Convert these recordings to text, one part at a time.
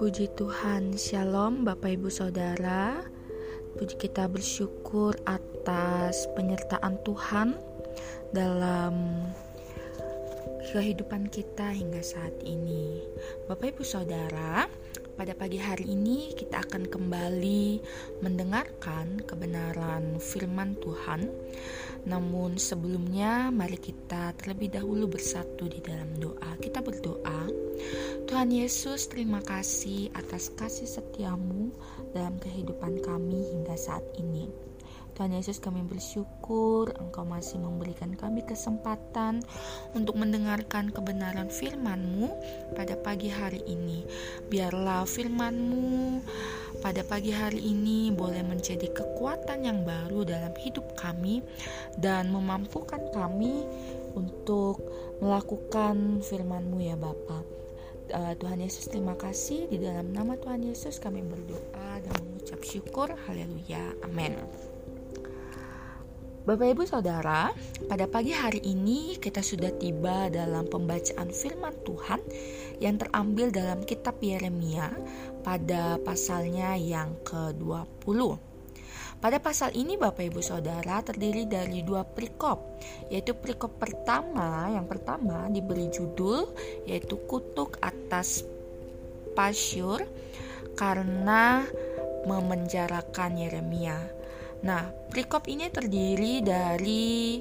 Puji Tuhan, Shalom Bapak Ibu Saudara. Puji kita bersyukur atas penyertaan Tuhan dalam kehidupan kita hingga saat ini. Bapak Ibu Saudara, pada pagi hari ini kita akan kembali mendengarkan kebenaran firman Tuhan. Namun sebelumnya mari kita terlebih dahulu bersatu di dalam doa. Kita berdoa. Tuhan Yesus, terima kasih atas kasih setiamu dalam kehidupan kami hingga saat ini. Tuhan Yesus kami bersyukur Engkau masih memberikan kami kesempatan untuk mendengarkan kebenaran firman-Mu pada pagi hari ini. Biarlah firman-Mu pada pagi hari ini boleh menjadi kekuatan yang baru dalam hidup kami dan memampukan kami untuk melakukan firman-Mu ya Bapak. Uh, Tuhan Yesus terima kasih di dalam nama Tuhan Yesus kami berdoa dan mengucap syukur haleluya amin Bapak Ibu Saudara, pada pagi hari ini kita sudah tiba dalam pembacaan firman Tuhan yang terambil dalam kitab Yeremia pada pasalnya yang ke-20. Pada pasal ini Bapak Ibu Saudara terdiri dari dua perikop, yaitu perikop pertama, yang pertama diberi judul yaitu kutuk atas pasyur karena memenjarakan Yeremia. Nah, perikop ini terdiri dari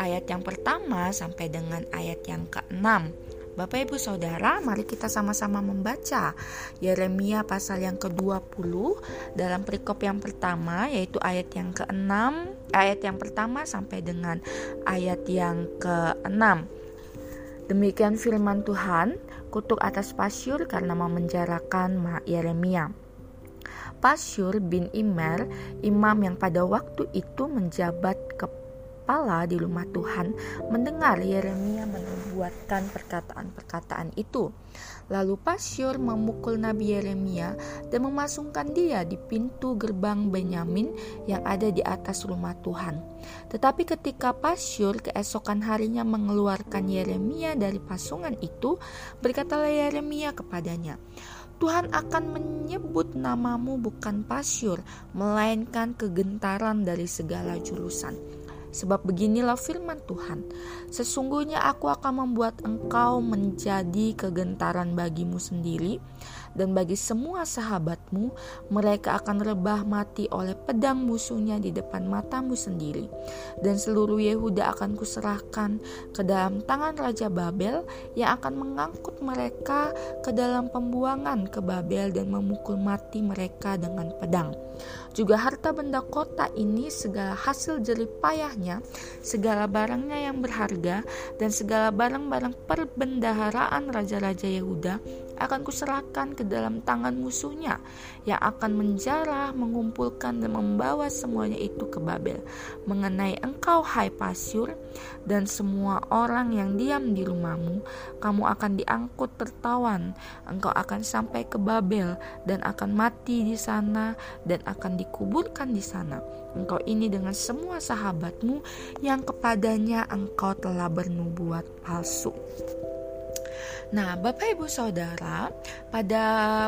ayat yang pertama sampai dengan ayat yang keenam. Bapak Ibu Saudara, mari kita sama-sama membaca Yeremia pasal yang ke-20 dalam perikop yang pertama yaitu ayat yang ke-6, ayat yang pertama sampai dengan ayat yang ke-6. Demikian firman Tuhan, kutuk atas pasyur karena memenjarakan Yeremia. Pasyur bin Imer, imam yang pada waktu itu menjabat kepala di rumah Tuhan, mendengar Yeremia menubuatkan perkataan-perkataan itu. Lalu Pasyur memukul Nabi Yeremia dan memasungkan dia di pintu gerbang Benyamin yang ada di atas rumah Tuhan. Tetapi ketika Pasyur keesokan harinya mengeluarkan Yeremia dari pasungan itu, berkatalah Yeremia kepadanya, Tuhan akan menyebut namamu bukan pasyur, melainkan kegentaran dari segala jurusan. Sebab beginilah firman Tuhan, sesungguhnya aku akan membuat engkau menjadi kegentaran bagimu sendiri, dan bagi semua sahabatmu, mereka akan rebah mati oleh pedang musuhnya di depan matamu sendiri. Dan seluruh Yehuda akan kuserahkan ke dalam tangan Raja Babel yang akan mengangkut mereka ke dalam pembuangan ke Babel dan memukul mati mereka dengan pedang. Juga harta benda kota ini segala hasil jerih payahnya, segala barangnya yang berharga, dan segala barang-barang perbendaharaan raja-raja Yehuda akan kuserahkan ke dalam tangan musuhnya yang akan menjarah, mengumpulkan dan membawa semuanya itu ke Babel. Mengenai engkau hai Pasyur dan semua orang yang diam di rumahmu, kamu akan diangkut tertawan. Engkau akan sampai ke Babel dan akan mati di sana dan akan dikuburkan di sana. Engkau ini dengan semua sahabatmu yang kepadanya engkau telah bernubuat palsu. Nah, Bapak Ibu Saudara, pada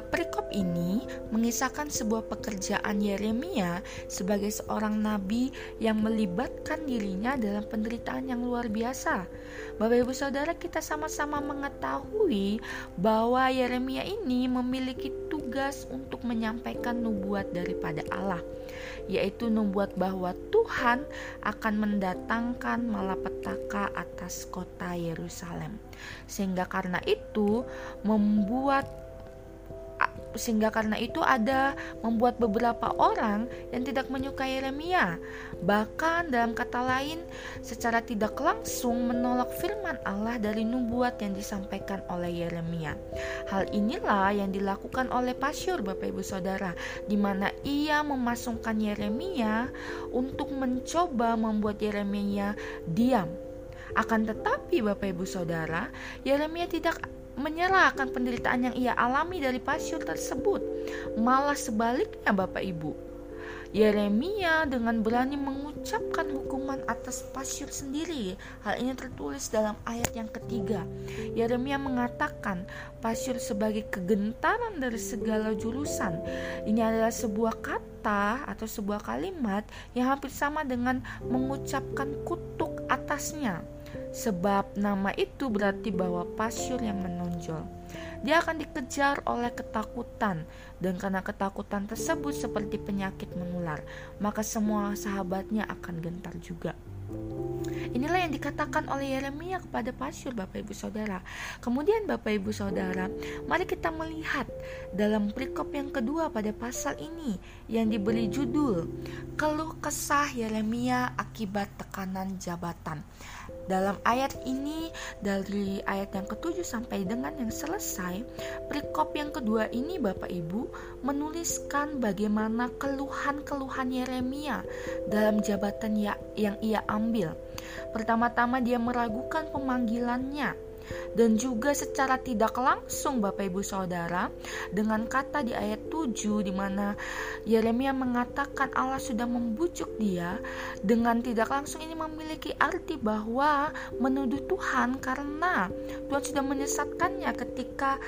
perikop ini mengisahkan sebuah pekerjaan Yeremia sebagai seorang nabi yang melibatkan dirinya dalam penderitaan yang luar biasa. Bapak Ibu Saudara, kita sama-sama mengetahui bahwa Yeremia ini memiliki tugas untuk menyampaikan nubuat daripada Allah yaitu membuat bahwa Tuhan akan mendatangkan malapetaka atas kota Yerusalem. Sehingga karena itu membuat sehingga karena itu ada membuat beberapa orang yang tidak menyukai Yeremia. Bahkan dalam kata lain secara tidak langsung menolak firman Allah dari nubuat yang disampaikan oleh Yeremia. Hal inilah yang dilakukan oleh Pasyur Bapak Ibu Saudara di mana ia memasungkan Yeremia untuk mencoba membuat Yeremia diam. Akan tetapi Bapak Ibu Saudara, Yeremia tidak menyerah akan penderitaan yang ia alami dari pasyur tersebut. Malah sebaliknya Bapak Ibu. Yeremia dengan berani mengucapkan hukuman atas Pasyur sendiri. Hal ini tertulis dalam ayat yang ketiga. Yeremia mengatakan Pasyur sebagai kegentaran dari segala jurusan. Ini adalah sebuah kata atau sebuah kalimat yang hampir sama dengan mengucapkan kutuk atasnya. Sebab nama itu berarti bahwa Pasyur yang menonjol. Dia akan dikejar oleh ketakutan, dan karena ketakutan tersebut seperti penyakit menular, maka semua sahabatnya akan gentar juga. Inilah yang dikatakan oleh Yeremia kepada Pasyur Bapak Ibu Saudara. Kemudian Bapak Ibu Saudara, mari kita melihat dalam perikop yang kedua pada pasal ini yang diberi judul Keluh Kesah Yeremia akibat tekanan jabatan. Dalam ayat ini dari ayat yang ketujuh sampai dengan yang selesai, perikop yang kedua ini Bapak Ibu menuliskan bagaimana keluhan-keluhan Yeremia dalam jabatan ya, yang ia. Pertama-tama dia meragukan pemanggilannya. Dan juga secara tidak langsung Bapak Ibu Saudara dengan kata di ayat 7 di mana Yeremia mengatakan Allah sudah membujuk dia dengan tidak langsung ini memiliki arti bahwa menuduh Tuhan karena Tuhan sudah menyesatkannya ketika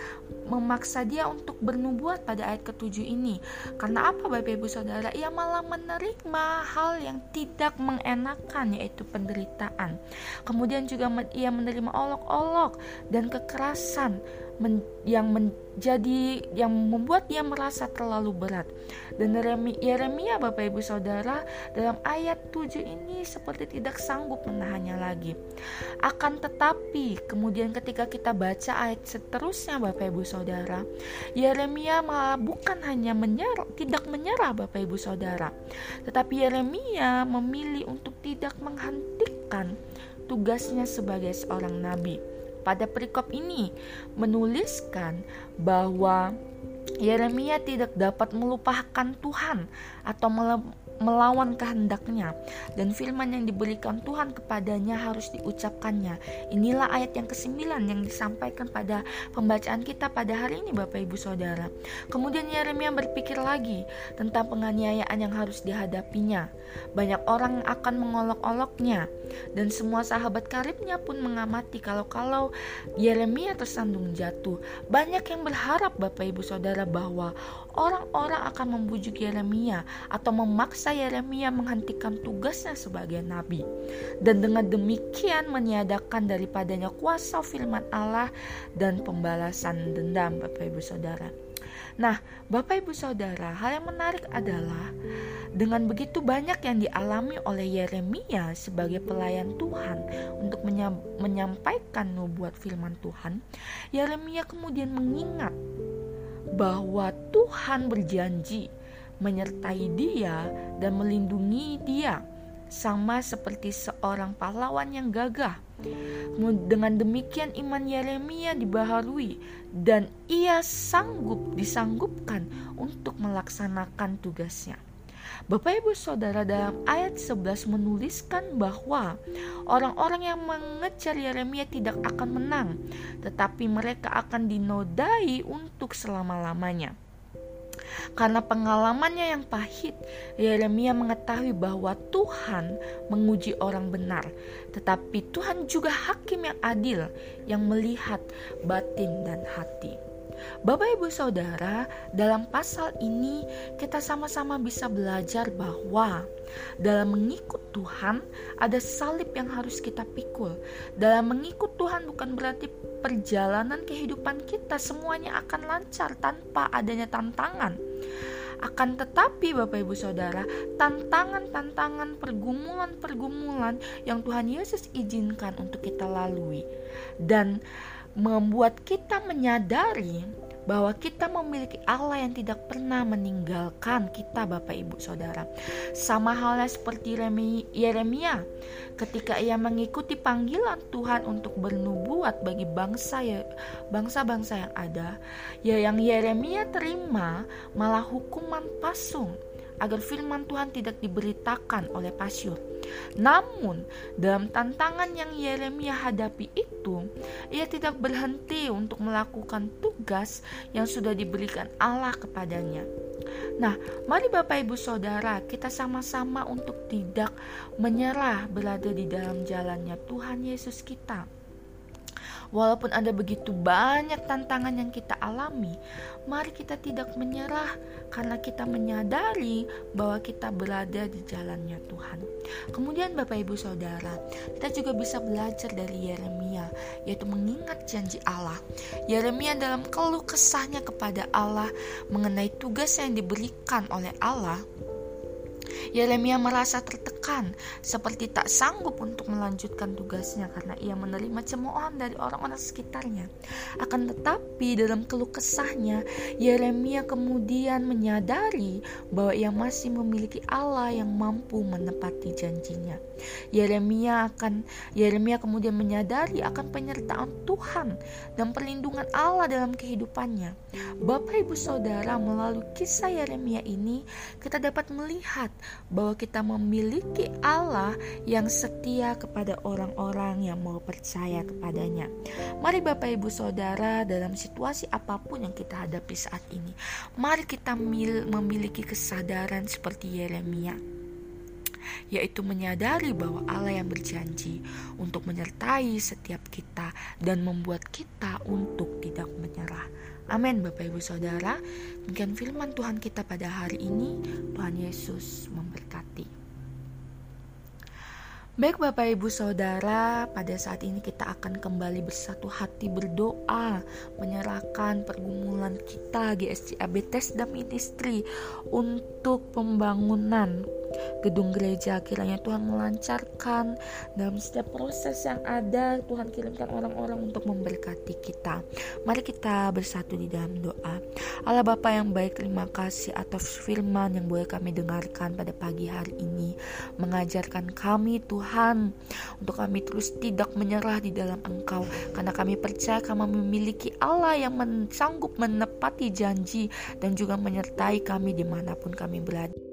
memaksa dia untuk bernubuat pada ayat ketujuh ini. Karena apa Bapak Ibu Saudara? Ia malah menerima hal yang tidak mengenakan yaitu penderitaan. Kemudian juga ia menerima olok-olok dan kekerasan men, yang menjadi yang membuat dia merasa terlalu berat. Dan Yeremia Bapak Ibu Saudara dalam ayat 7 ini seperti tidak sanggup menahannya lagi. Akan tetapi kemudian ketika kita baca ayat seterusnya Bapak Ibu Saudara, Yeremia malah bukan hanya menyerah, tidak menyerah Bapak Ibu Saudara, tetapi Yeremia memilih untuk tidak menghentikan tugasnya sebagai seorang nabi pada perikop ini menuliskan bahwa Yeremia tidak dapat melupakan Tuhan atau melawan kehendaknya dan firman yang diberikan Tuhan kepadanya harus diucapkannya. Inilah ayat yang kesembilan yang disampaikan pada pembacaan kita pada hari ini Bapak Ibu Saudara. Kemudian Yeremia berpikir lagi tentang penganiayaan yang harus dihadapinya. Banyak orang akan mengolok-oloknya dan semua sahabat karibnya pun mengamati kalau-kalau Yeremia tersandung jatuh. Banyak yang berharap Bapak Ibu Saudara bahwa orang-orang akan membujuk Yeremia atau memaksa Yeremia menghentikan tugasnya sebagai nabi. Dan dengan demikian meniadakan daripadanya kuasa firman Allah dan pembalasan dendam Bapak Ibu Saudara. Nah, Bapak Ibu Saudara, hal yang menarik adalah dengan begitu banyak yang dialami oleh Yeremia sebagai pelayan Tuhan untuk menyampaikan nubuat firman Tuhan, Yeremia kemudian mengingat bahwa Tuhan berjanji menyertai dia dan melindungi dia sama seperti seorang pahlawan yang gagah. Dengan demikian iman Yeremia dibaharui dan ia sanggup disanggupkan untuk melaksanakan tugasnya. Bapak Ibu Saudara dalam ayat 11 menuliskan bahwa orang-orang yang mengejar Yeremia tidak akan menang, tetapi mereka akan dinodai untuk selama-lamanya. Karena pengalamannya yang pahit, Yeremia mengetahui bahwa Tuhan menguji orang benar, tetapi Tuhan juga hakim yang adil yang melihat batin dan hati. Bapak, ibu, saudara, dalam pasal ini kita sama-sama bisa belajar bahwa dalam mengikut Tuhan ada salib yang harus kita pikul. Dalam mengikut Tuhan bukan berarti perjalanan kehidupan kita semuanya akan lancar tanpa adanya tantangan. Akan tetapi Bapak Ibu Saudara, tantangan-tantangan pergumulan-pergumulan yang Tuhan Yesus izinkan untuk kita lalui dan membuat kita menyadari bahwa kita memiliki Allah yang tidak pernah meninggalkan kita Bapak Ibu Saudara. Sama halnya seperti Yeremia ketika ia mengikuti panggilan Tuhan untuk bernubuat bagi bangsa ya bangsa-bangsa yang ada, ya yang Yeremia terima malah hukuman pasung agar firman Tuhan tidak diberitakan oleh Pasyur. Namun, dalam tantangan yang Yeremia hadapi itu, ia tidak berhenti untuk melakukan tugas yang sudah diberikan Allah kepadanya. Nah, mari Bapak Ibu Saudara, kita sama-sama untuk tidak menyerah berada di dalam jalannya Tuhan Yesus kita. Walaupun ada begitu banyak tantangan yang kita alami, mari kita tidak menyerah karena kita menyadari bahwa kita berada di jalannya Tuhan. Kemudian Bapak Ibu Saudara, kita juga bisa belajar dari Yeremia, yaitu mengingat janji Allah. Yeremia dalam keluh kesahnya kepada Allah mengenai tugas yang diberikan oleh Allah, Yeremia merasa tertekan, seperti tak sanggup untuk melanjutkan tugasnya karena ia menerima cemoohan dari orang-orang sekitarnya. Akan tetapi dalam keluh kesahnya, Yeremia kemudian menyadari bahwa ia masih memiliki Allah yang mampu menepati janjinya. Yeremia akan Yeremia kemudian menyadari akan penyertaan Tuhan dan perlindungan Allah dalam kehidupannya. Bapak Ibu Saudara, melalui kisah Yeremia ini kita dapat melihat bahwa kita memiliki Allah yang setia kepada orang-orang yang mau percaya kepadanya. Mari Bapak Ibu Saudara dalam situasi apa pun yang kita hadapi saat ini, mari kita memiliki kesadaran seperti Yeremia yaitu menyadari bahwa Allah yang berjanji untuk menyertai setiap kita dan membuat kita untuk tidak menyerah. Amin Bapak Ibu Saudara. Demikian firman Tuhan kita pada hari ini. Tuhan Yesus memberkati. Baik Bapak Ibu Saudara, pada saat ini kita akan kembali bersatu hati berdoa menyerahkan pergumulan kita GSCA Bethesda Ministry untuk pembangunan gedung gereja kiranya Tuhan melancarkan dalam setiap proses yang ada. Tuhan kirimkan orang-orang untuk memberkati kita. Mari kita bersatu di dalam doa. Allah Bapa yang baik terima kasih atas firman yang boleh kami dengarkan pada pagi hari ini. Mengajarkan kami Tuhan untuk kami terus tidak menyerah di dalam Engkau. Karena kami percaya kami memiliki Allah yang sanggup menepati janji dan juga menyertai kami di mana pun kami berada